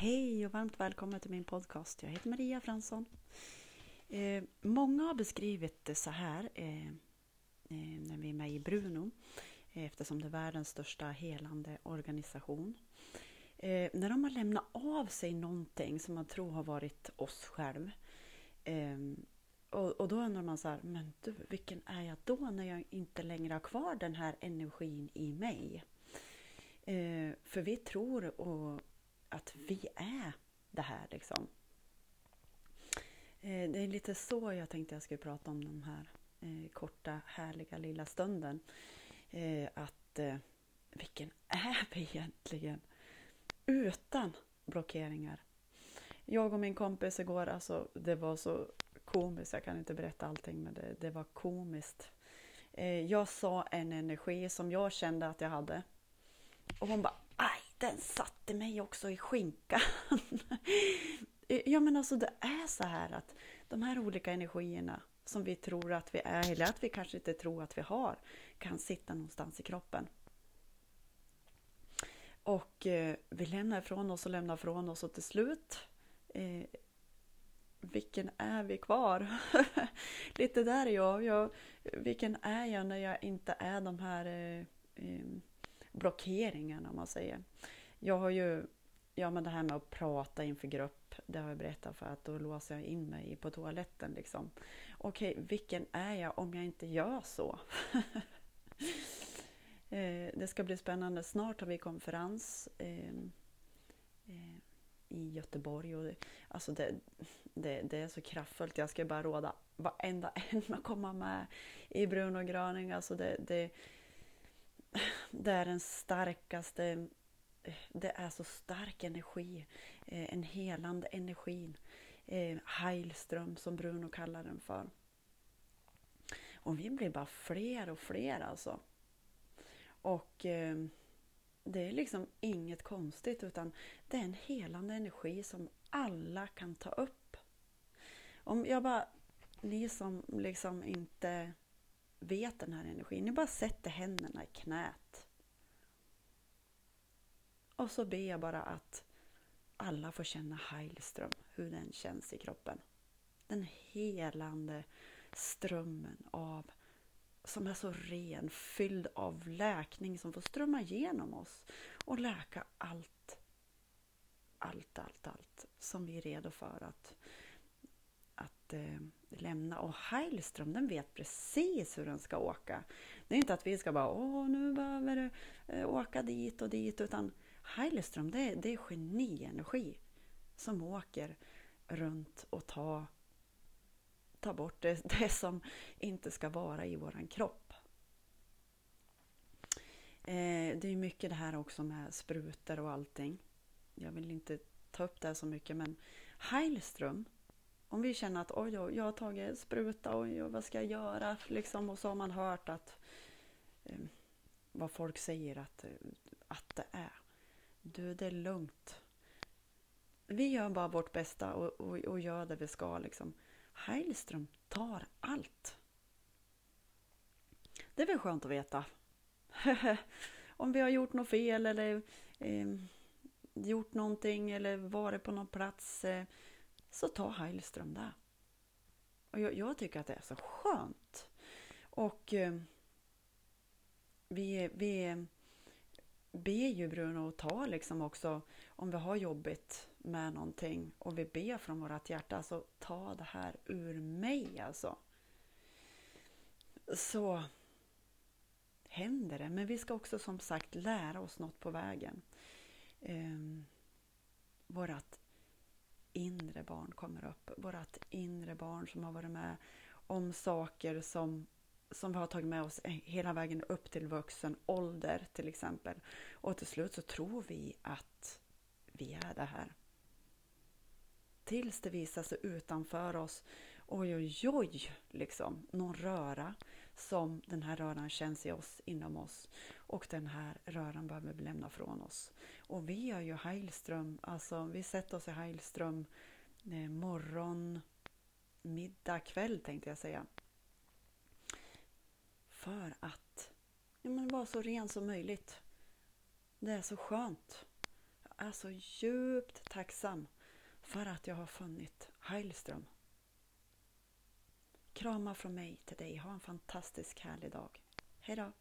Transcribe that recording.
Hej och varmt välkommen till min podcast. Jag heter Maria Fransson. Eh, många har beskrivit det så här eh, eh, när vi är med i Bruno eh, eftersom det är världens största helande organisation. Eh, när de har lämnat av sig någonting som man tror har varit oss själv eh, och, och, då undrar man så här, men du, vilken är jag då när jag inte längre har kvar den här energin i mig? Eh, för vi tror och att vi är det här liksom. Eh, det är lite så jag tänkte jag skulle prata om den här eh, korta härliga lilla stunden. Eh, att eh, vilken är vi egentligen? Utan blockeringar. Jag och min kompis igår, alltså det var så komiskt, jag kan inte berätta allting men det, det var komiskt. Eh, jag sa en energi som jag kände att jag hade. Och hon bara den satte mig också i skinkan. ja men alltså det är så här att de här olika energierna som vi tror att vi är, eller att vi kanske inte tror att vi har, kan sitta någonstans i kroppen. Och eh, vi lämnar ifrån oss och lämnar ifrån oss och till slut, eh, vilken är vi kvar? Lite där är jag. jag. Vilken är jag när jag inte är de här eh, eh blockeringarna om man säger. Jag har ju, ja men det här med att prata inför grupp, det har jag berättat för att då låser jag in mig på toaletten liksom. Okej, vilken är jag om jag inte gör så? Eh, det ska bli spännande. Snart har vi konferens ehm, eh, i Göteborg. Och det, alltså det, det, det, är så kraftfullt. Jag ska bara råda varenda en att komma med i Bruno Gröning. Alltså det, det, det är den starkaste, eh, det är så stark energi, eh, en helande energi. Eh, Heilström som Bruno kallar den för. Och vi blir bara fler och fler alltså. Och eh, det är liksom inget konstigt utan det är en helande energi som alla kan ta upp. Om jag bara, ni som liksom inte vet den här energin. Ni bara sätter händerna i knät. Och så ber jag bara att alla får känna Heilström, hur den känns i kroppen. Den helande strömmen av som är så ren, fylld av läkning som får strömma igenom oss och läka allt, allt, allt, allt som vi är redo för att att eh, lämna. Och Heilström den vet precis hur den ska åka. Det är inte att vi ska bara åh nu behöver du eh, åka dit och dit utan Heilström det, det är genienergi som åker runt och tar, ta bort det, det som inte ska vara i våran kropp. Eh, det är mycket det här också med sprutor och allting. Jag vill inte ta upp det så mycket men Heilström om vi känner att oj, oj jag har tagit spruta, oj, oj vad ska jag göra? Liksom, och så har man hört att eh, vad folk säger att, eh, att det är. Du, det är lugnt. Vi gör bara vårt bästa och, och, och gör det vi ska. Liksom. Heilström tar allt. Det är väl skönt att veta. Om vi har gjort något fel eller eh, gjort någonting eller varit på någon plats eh, så ta Heilström där. Och jag, jag, tycker att det är så skönt. Och eh, vi, vi ber ju Bruno att ta liksom också, om vi har jobbigt med någonting och vi ber från vårt hjärta, så ta det här ur mig alltså. Så händer det. Men vi ska också som sagt lära oss något på vägen. Eh, vårat inre barn kommer upp. Vårt inre barn som har varit med om saker som, som vi har tagit med oss hela vägen upp till vuxen ålder till exempel. Och till slut så tror vi att vi är det här. Tills det visar sig utanför oss, oj oj oj, liksom, någon röra som den här röran känns i oss, inom oss. Och den här röran behöver vi lämna från oss. Och vi gör ju Heilström, alltså vi sätter oss i Heilström eh, morgon, middag, kväll tänkte jag säga. För att ja, men vara så ren som möjligt. Det är så skönt. Jag är så djupt tacksam för att jag har funnit Heilström. Kramar från mig till dig. Ha en fantastisk härlig dag. Hejdå!